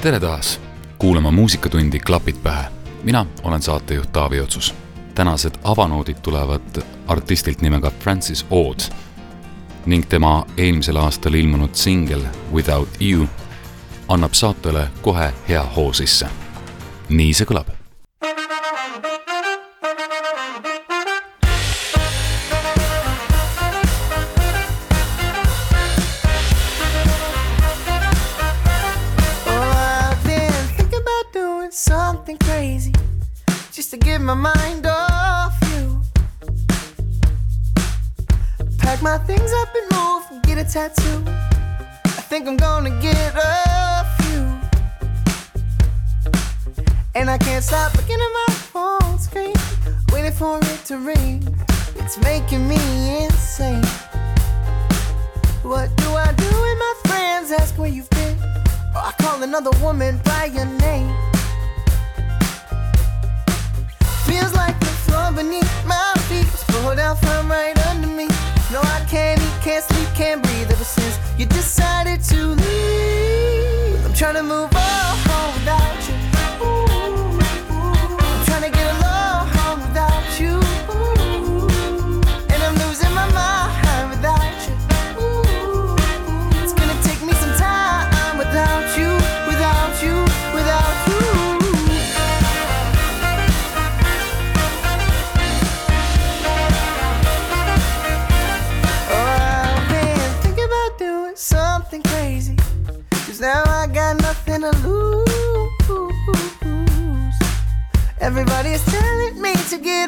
Tere taas kuulama Muusikatundi Klapid pähe. mina olen saatejuht Taavi Otsus. tänased avanoodid tulevad artistilt nimega Francis Oud ning tema eelmisel aastal ilmunud singel Without You annab saatele kohe hea hoo sisse. nii see kõlab my mind off you. Pack my things up and move get a tattoo. I think I'm gonna get a few. And I can't stop looking at my phone screen, waiting for it to ring. It's making me insane. What do I do when my friends ask where you've been? Or I call another woman by your name. Feels like the floor beneath my feet was pulled out from right under me. No, I can't eat, can't sleep, can't breathe ever since you decided to leave. I'm trying to move Everybody is telling me to get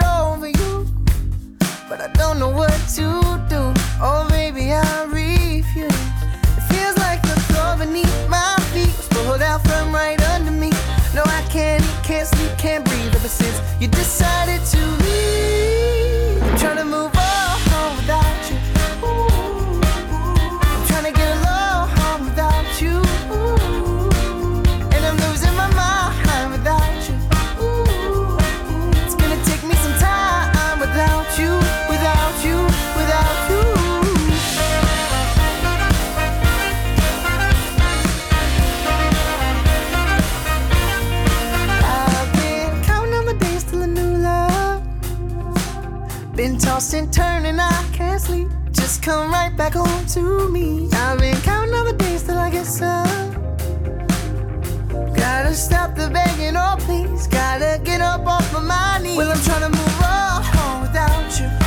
and turning, I can't sleep. Just come right back home to me. I've been counting all the days till I get some. Gotta stop the begging, oh please. Gotta get up off of my knees. Well, I'm trying to move on without you.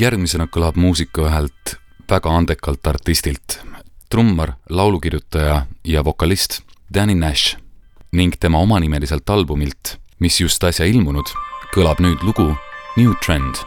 Järgmisena kõlab muusika ühelt väga andekalt artistilt, trummar, laulukirjutaja ja vokalist Danny Nash ning tema omanimeliselt albumilt, mis just äsja ilmunud, kõlab nüüd lugu New Trend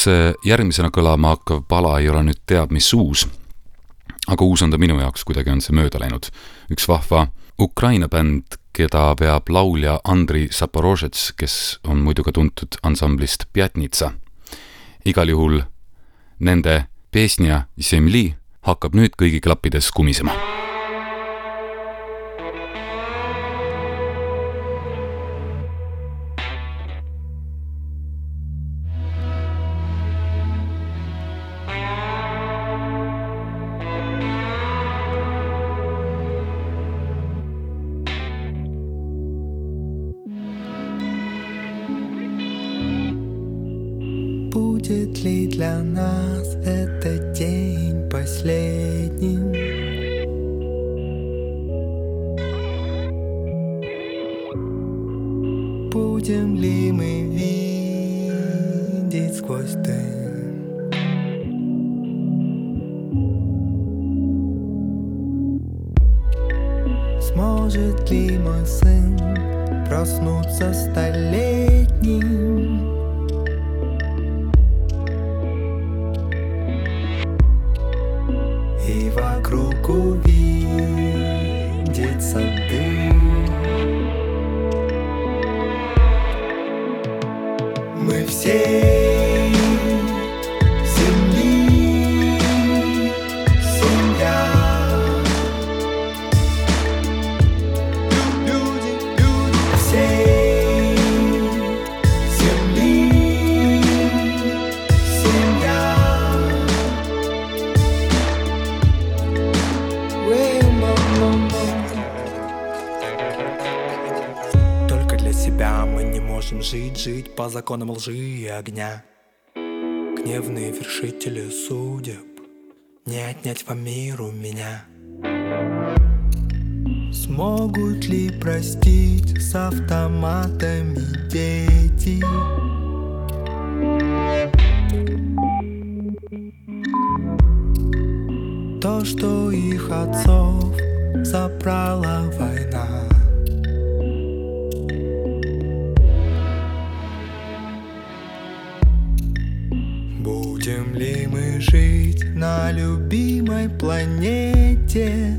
see järgmisena kõlama hakkav pala ei ole nüüd teab mis uus, aga uus on ta minu jaoks, kuidagi on see mööda läinud. üks vahva Ukraina bänd, keda veab laulja Andri Zaporožets, kes on muidu ka tuntud ansamblist Pjatnitsa. igal juhul nende Pesnja Zemli hakkab nüüd kõigi klappides kumisema вокруг увидеть сады Мы все жить, жить по законам лжи и огня. Гневные вершители судеб, не отнять по миру меня. Смогут ли простить с автоматами дети? То, что их отцов забрала война на любимой планете?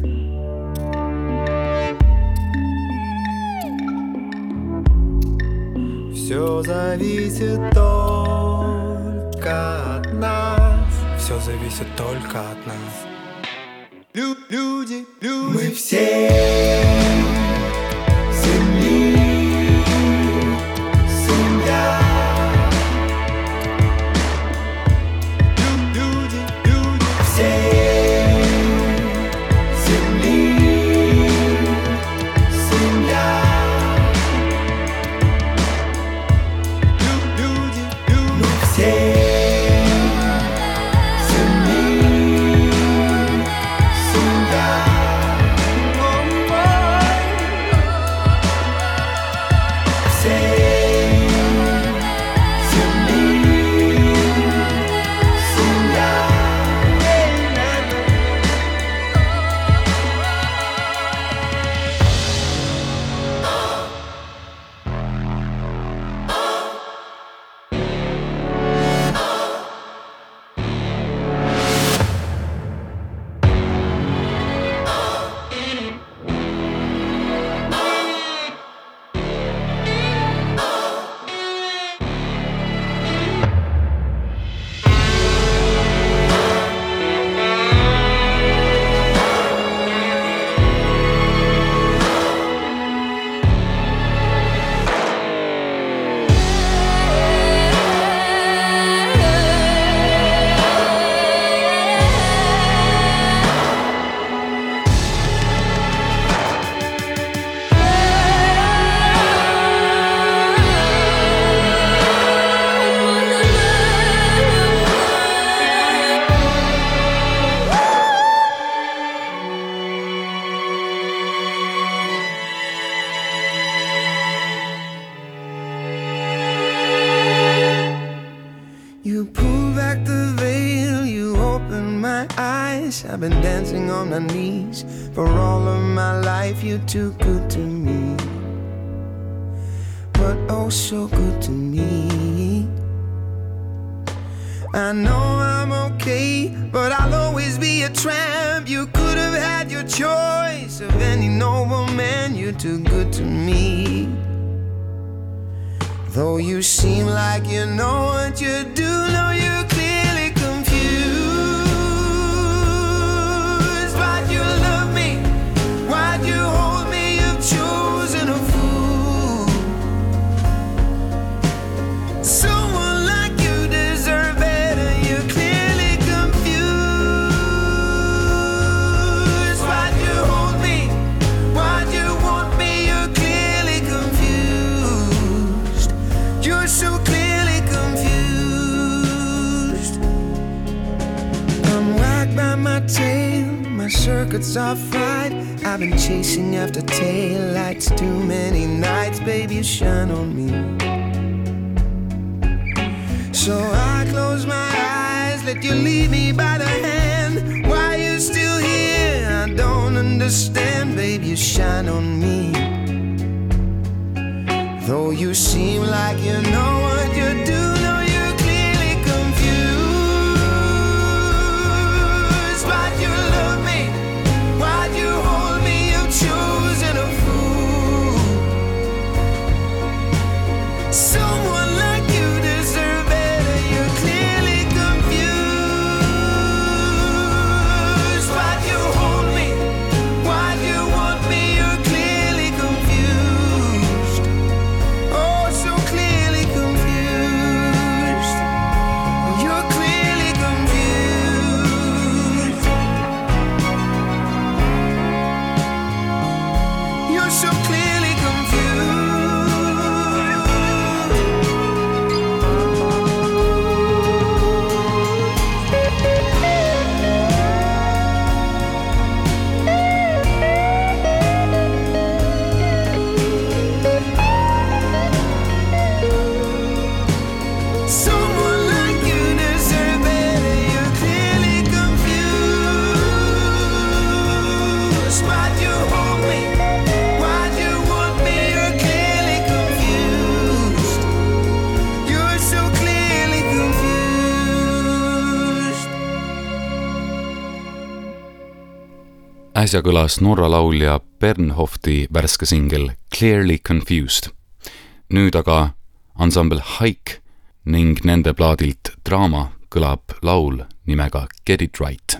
Все зависит только от нас. Все зависит только от нас. Лю- люди, люди. Мы все You're too good to records are fried. I've been chasing after taillights too many nights, baby, you shine on me. So I close my eyes, let you lead me by the hand. Why you still here? I don't understand, baby, you shine on me. Though you seem like you know what you're doing. äsja kõlas Norra laulja Bernhofti värske singel Clearly Confused. nüüd aga ansambel Hike ning nende plaadilt Draama kõlab laul nimega Get it right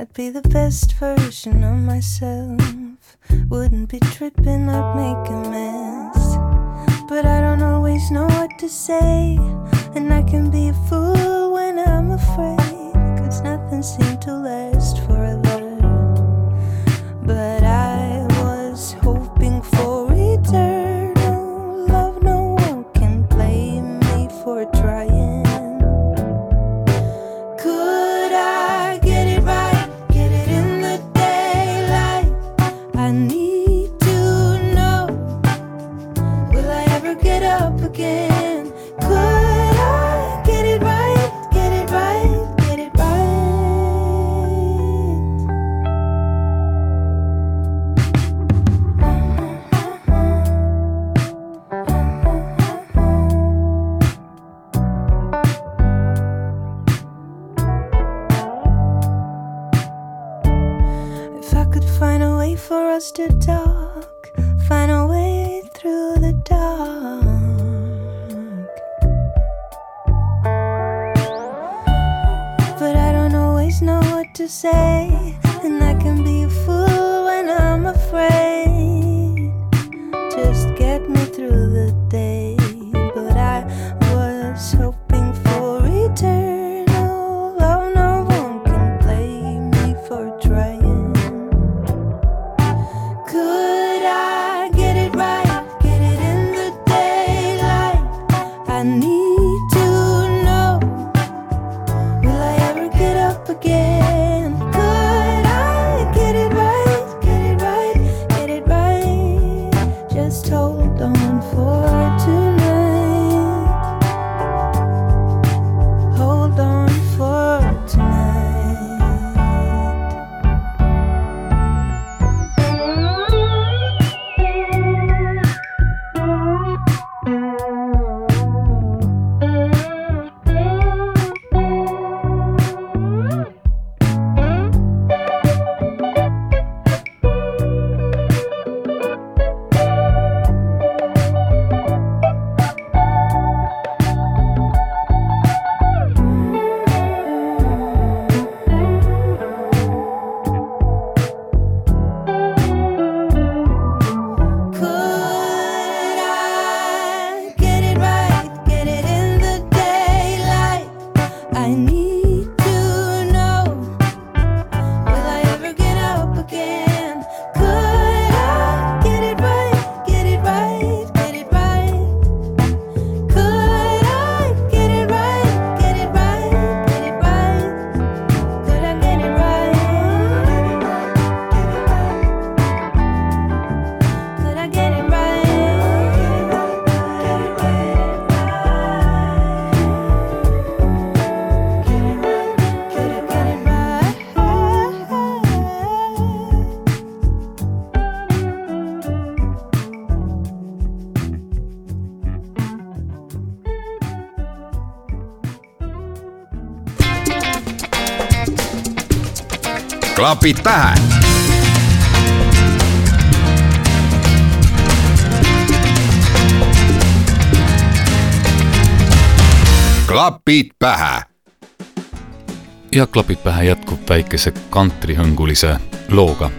I'd be the best version of myself. Wouldn't be tripping, I'd make a mess. But I don't always know what to say. And I can be a fool when I'm afraid. Cause nothing seemed to last forever. supposed to talk, find a way through the dark. But I don't always know what to say. Klapid pähe. klapid pähe. ja klapid pähe jätkub väikese kantrihõngulise looga.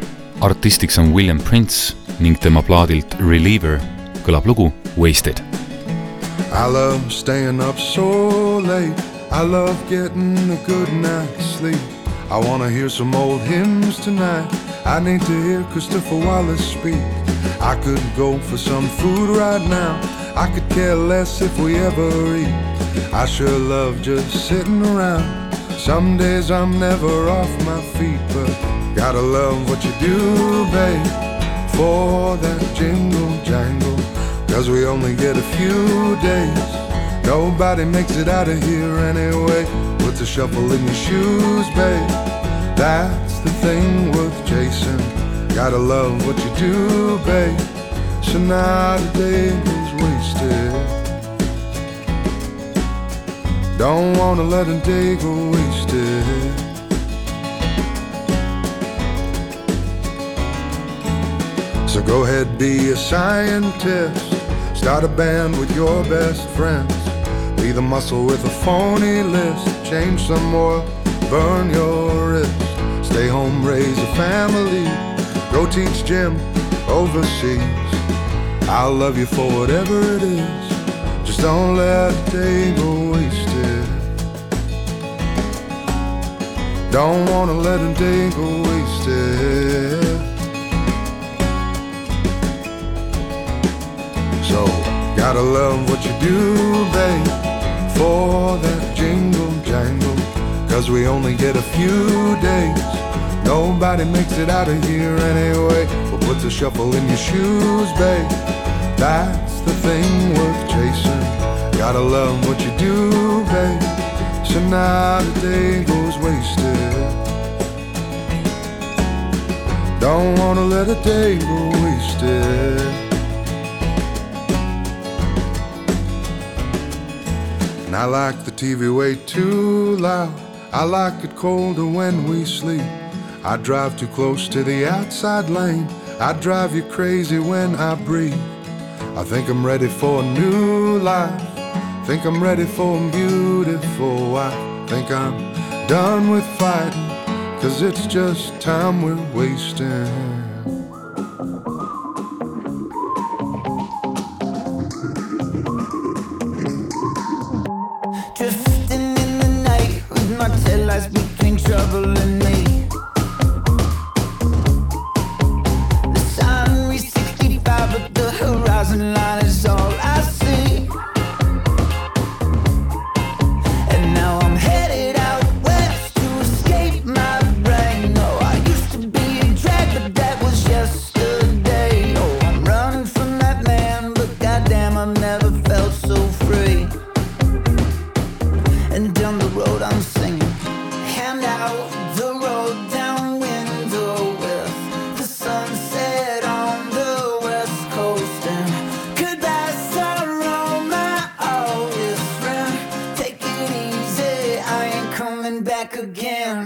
artistiks on William Prince ning tema plaadilt Reliever kõlab lugu Wasted. I love staying up so late. I love getting a good night's sleep. I wanna hear some old hymns tonight. I need to hear Christopher Wallace speak. I could go for some food right now. I could care less if we ever eat. I sure love just sitting around. Some days I'm never off my feet, but gotta love what you do, babe. For that jingle jangle, cause we only get a few days. Nobody makes it out of here anyway. A shuffle in your shoes, babe. That's the thing worth chasing. Gotta love what you do, babe. So not a day goes wasted. Don't wanna let a day go wasted. So go ahead, be a scientist. Start a band with your best friends. The muscle with a phony list. Change some oil, burn your wrist. Stay home, raise a family. Go teach gym overseas. I'll love you for whatever it is. Just don't let a day go wasted. Don't wanna let a day go wasted. So, gotta love what you do, babe, for that jingle jangle. Cause we only get a few days. Nobody makes it out of here anyway. Well, put a shuffle in your shoes, babe. That's the thing worth chasing. Gotta love what you do, babe. So not a day goes wasted. Don't wanna let a day go wasted. And I like the TV way too loud. I like it colder when we sleep. I drive too close to the outside lane. I drive you crazy when I breathe. I think I'm ready for a new life. Think I'm ready for a beautiful wife. Think I'm done with fighting. Cause it's just time we're wasting. Back again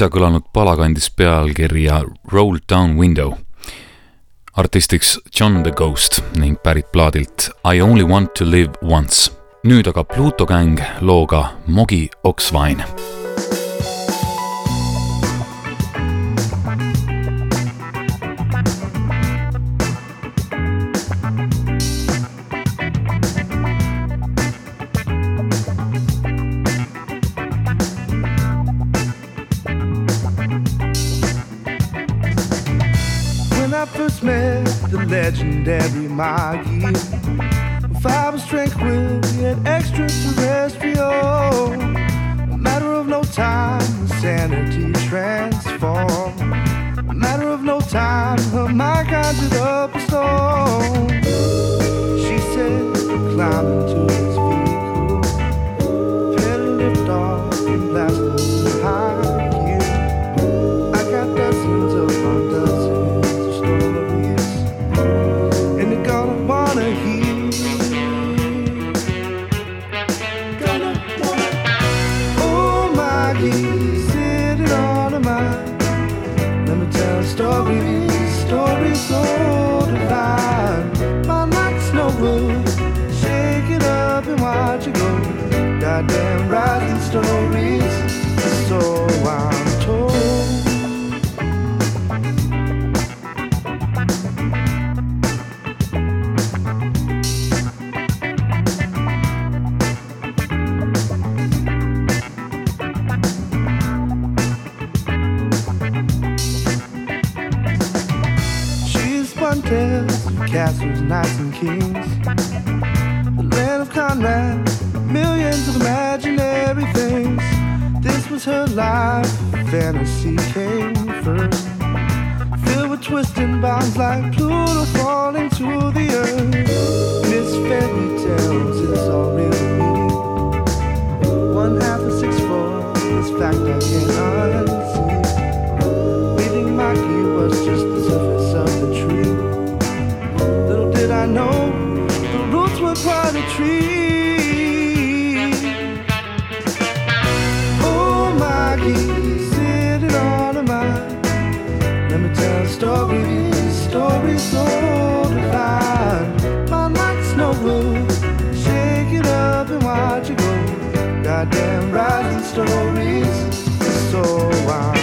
äsja kõlanud pala kandis pealkirja Roll Down Window. artistiks John the Ghost ning pärit plaadilt I Only Want to Live Once. nüüd aga Pluto Gang looga Mogi Oksvain Time to tell stories, stories so divine. My night's no blue. Shake it up and watch it go. Goddamn rising stories, so wild.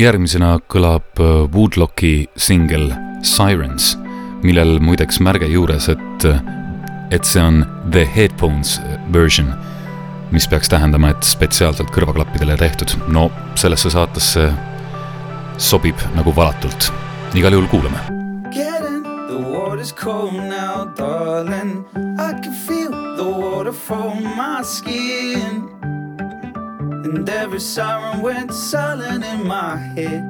Järgmisena kõlab äh, Woodlocki singel Sirens, millel muideks märge juures, et, et see on the headphones version, mis peaks tähendama, et spetsiaalselt kõrvaklappidele tehtud. no sellesse saatesse sobib nagu valatult. igal juhul kuulame. Water's cold now, darling. I can feel the water from my skin. And every siren went silent in my head.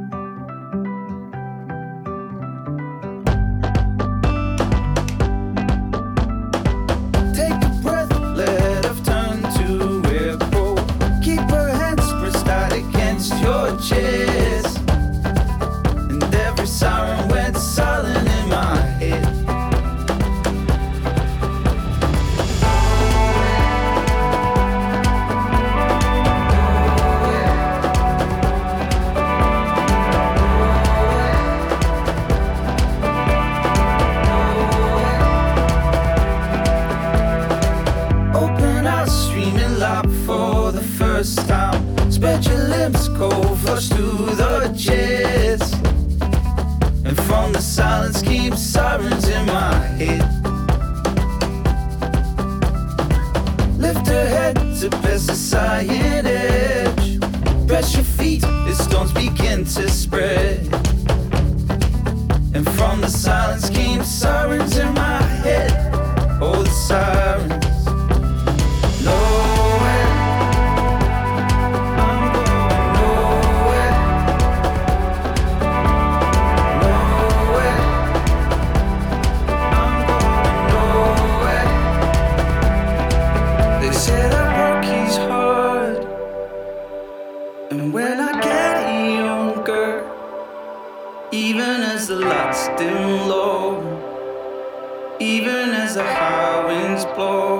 Winds blow.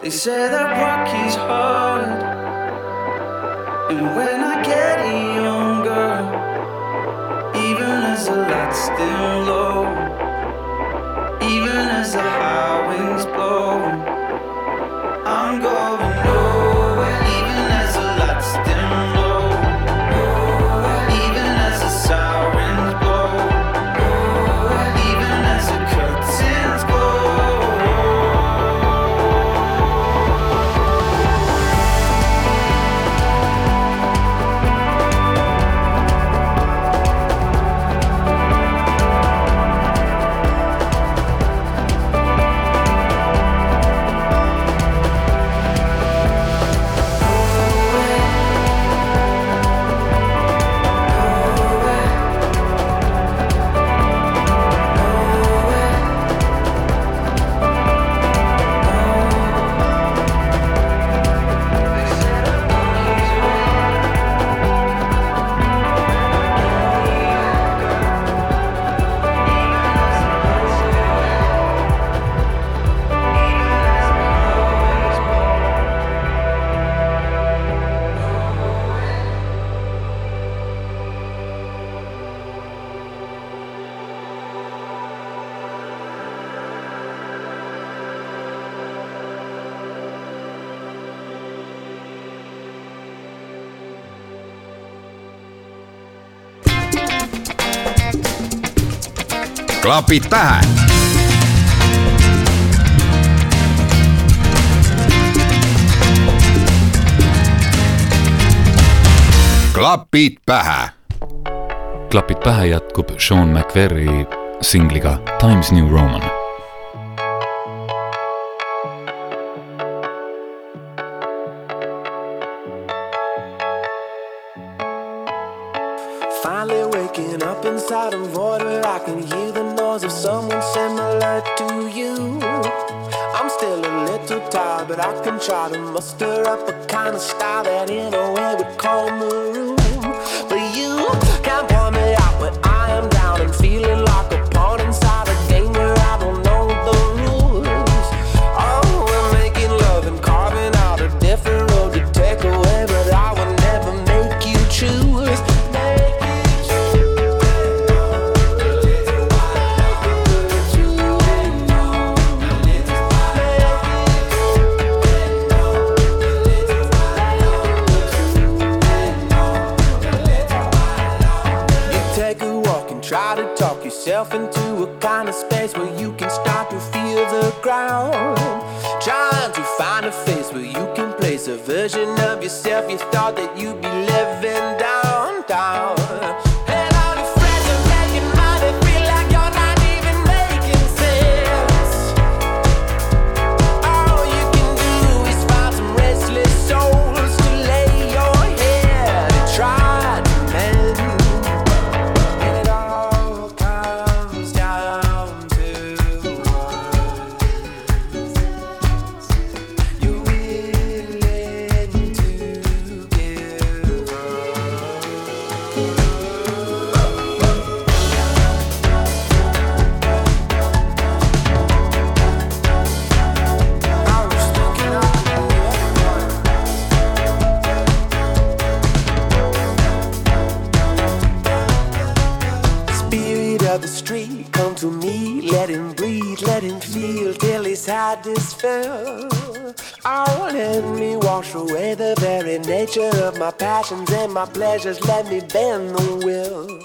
They say that rock is hard. And when I get younger, even as the lights dim low, even as the klapid pähe. Klapid pähe. Klapid pähe jätkub Sean McVerri singliga Times New Roman try to muster up a kind of style that in a way would calm the kind of space where you can start to feel the ground. Trying to find a face where you can place a version of yourself you thought that you'd be living downtown. down. I dispel. Oh, let me wash away the very nature of my passions and my pleasures. Let me bend the will.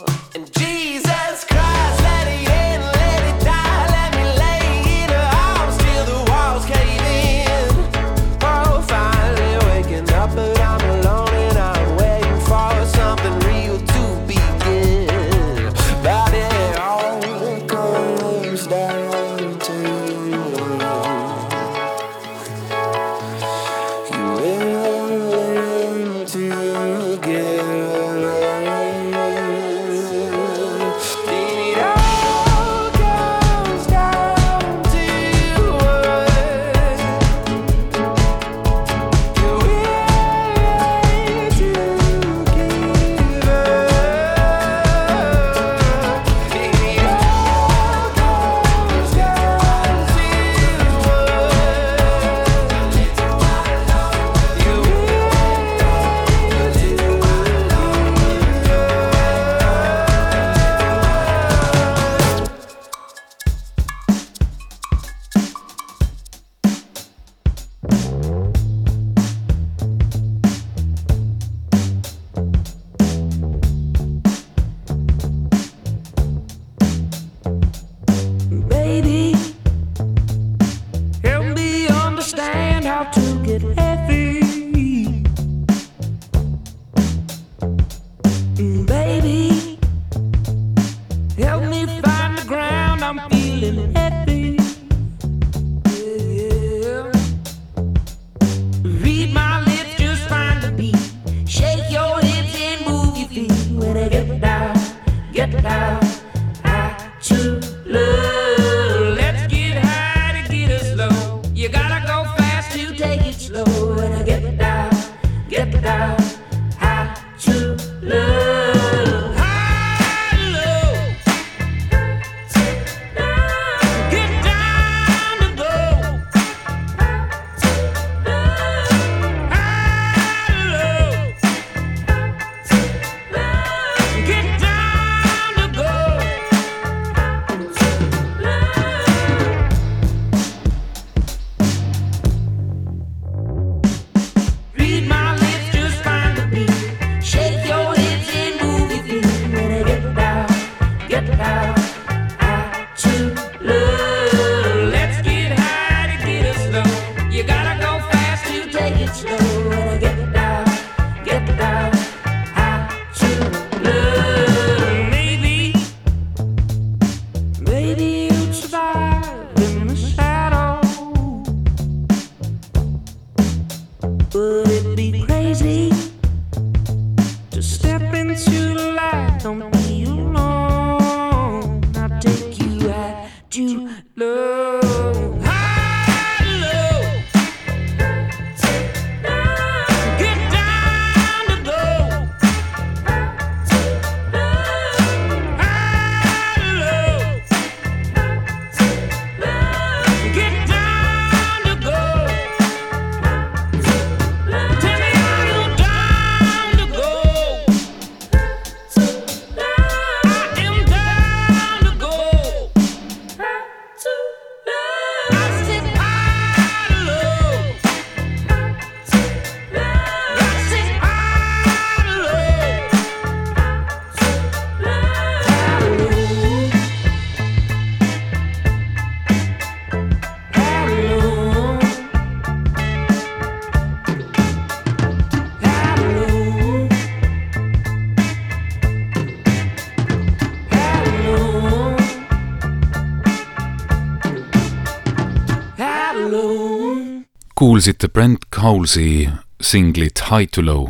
kuulsite Brent Cowlesi singlit High to Low.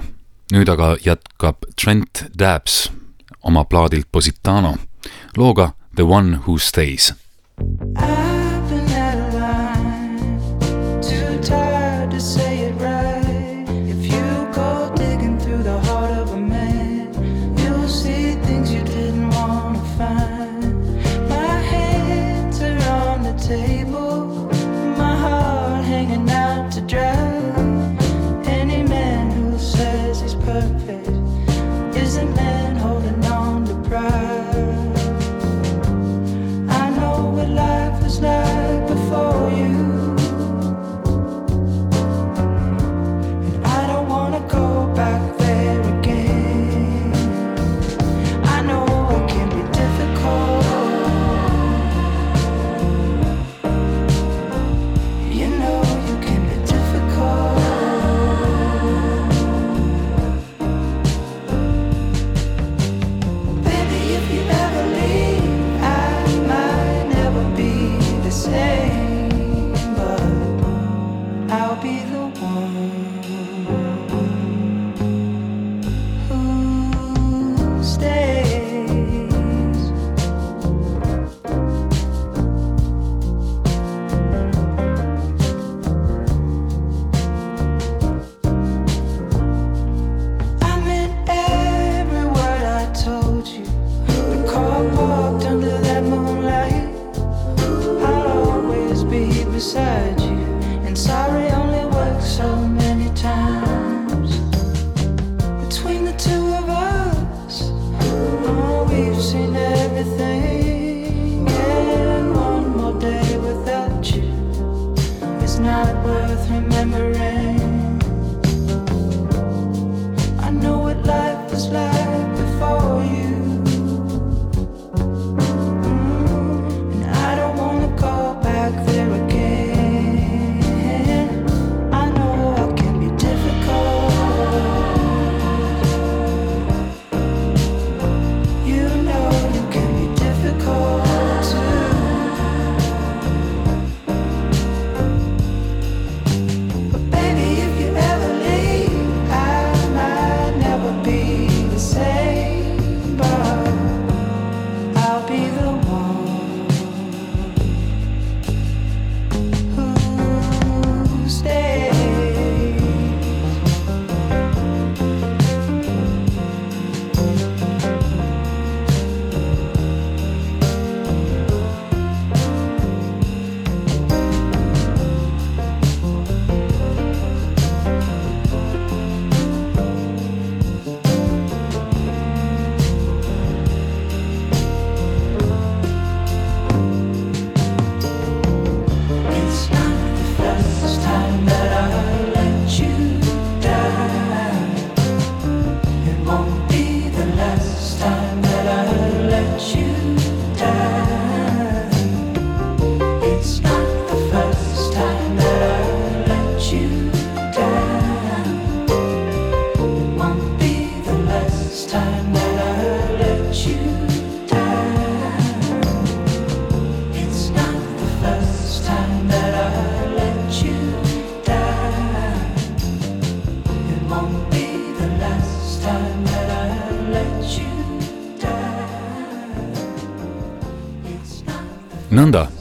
nüüd aga jätkab Trent Dabs oma plaadilt Positano looga The One Who Stays.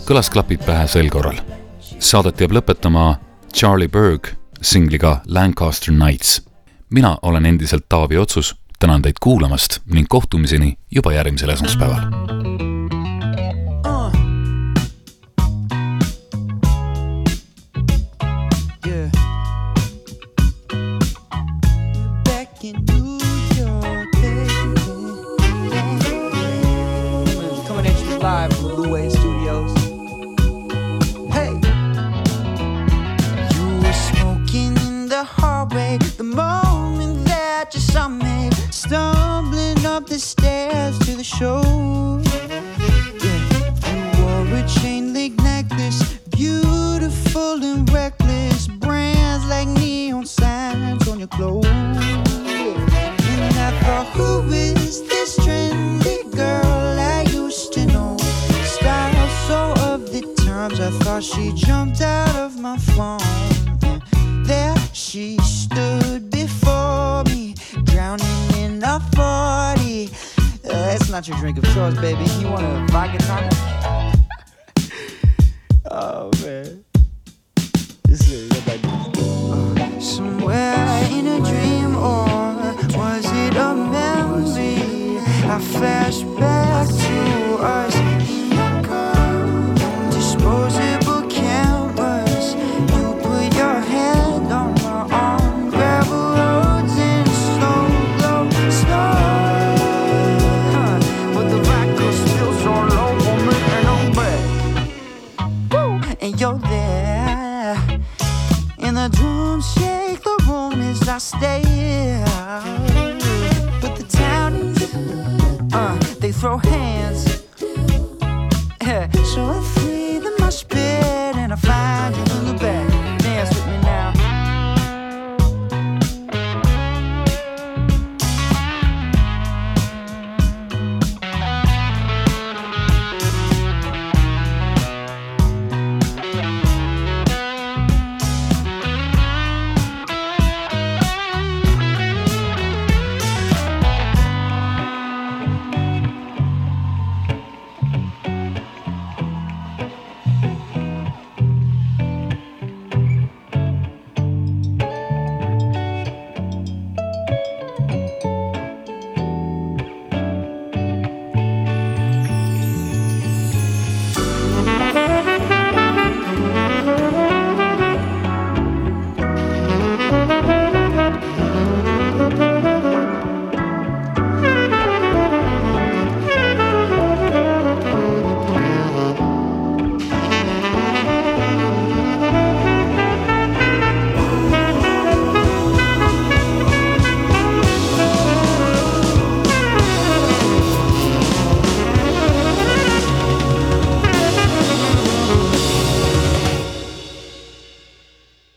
kõlas klapid pähe sel korral. Saadet jääb lõpetama Charlie Berg singliga Lancaster Nights. mina olen endiselt Taavi Otsus, tänan teid kuulamast ning kohtumiseni juba järgmisel esmaspäeval and you're there. And the drums shake the room as I stare. But the townies, uh, they throw hands.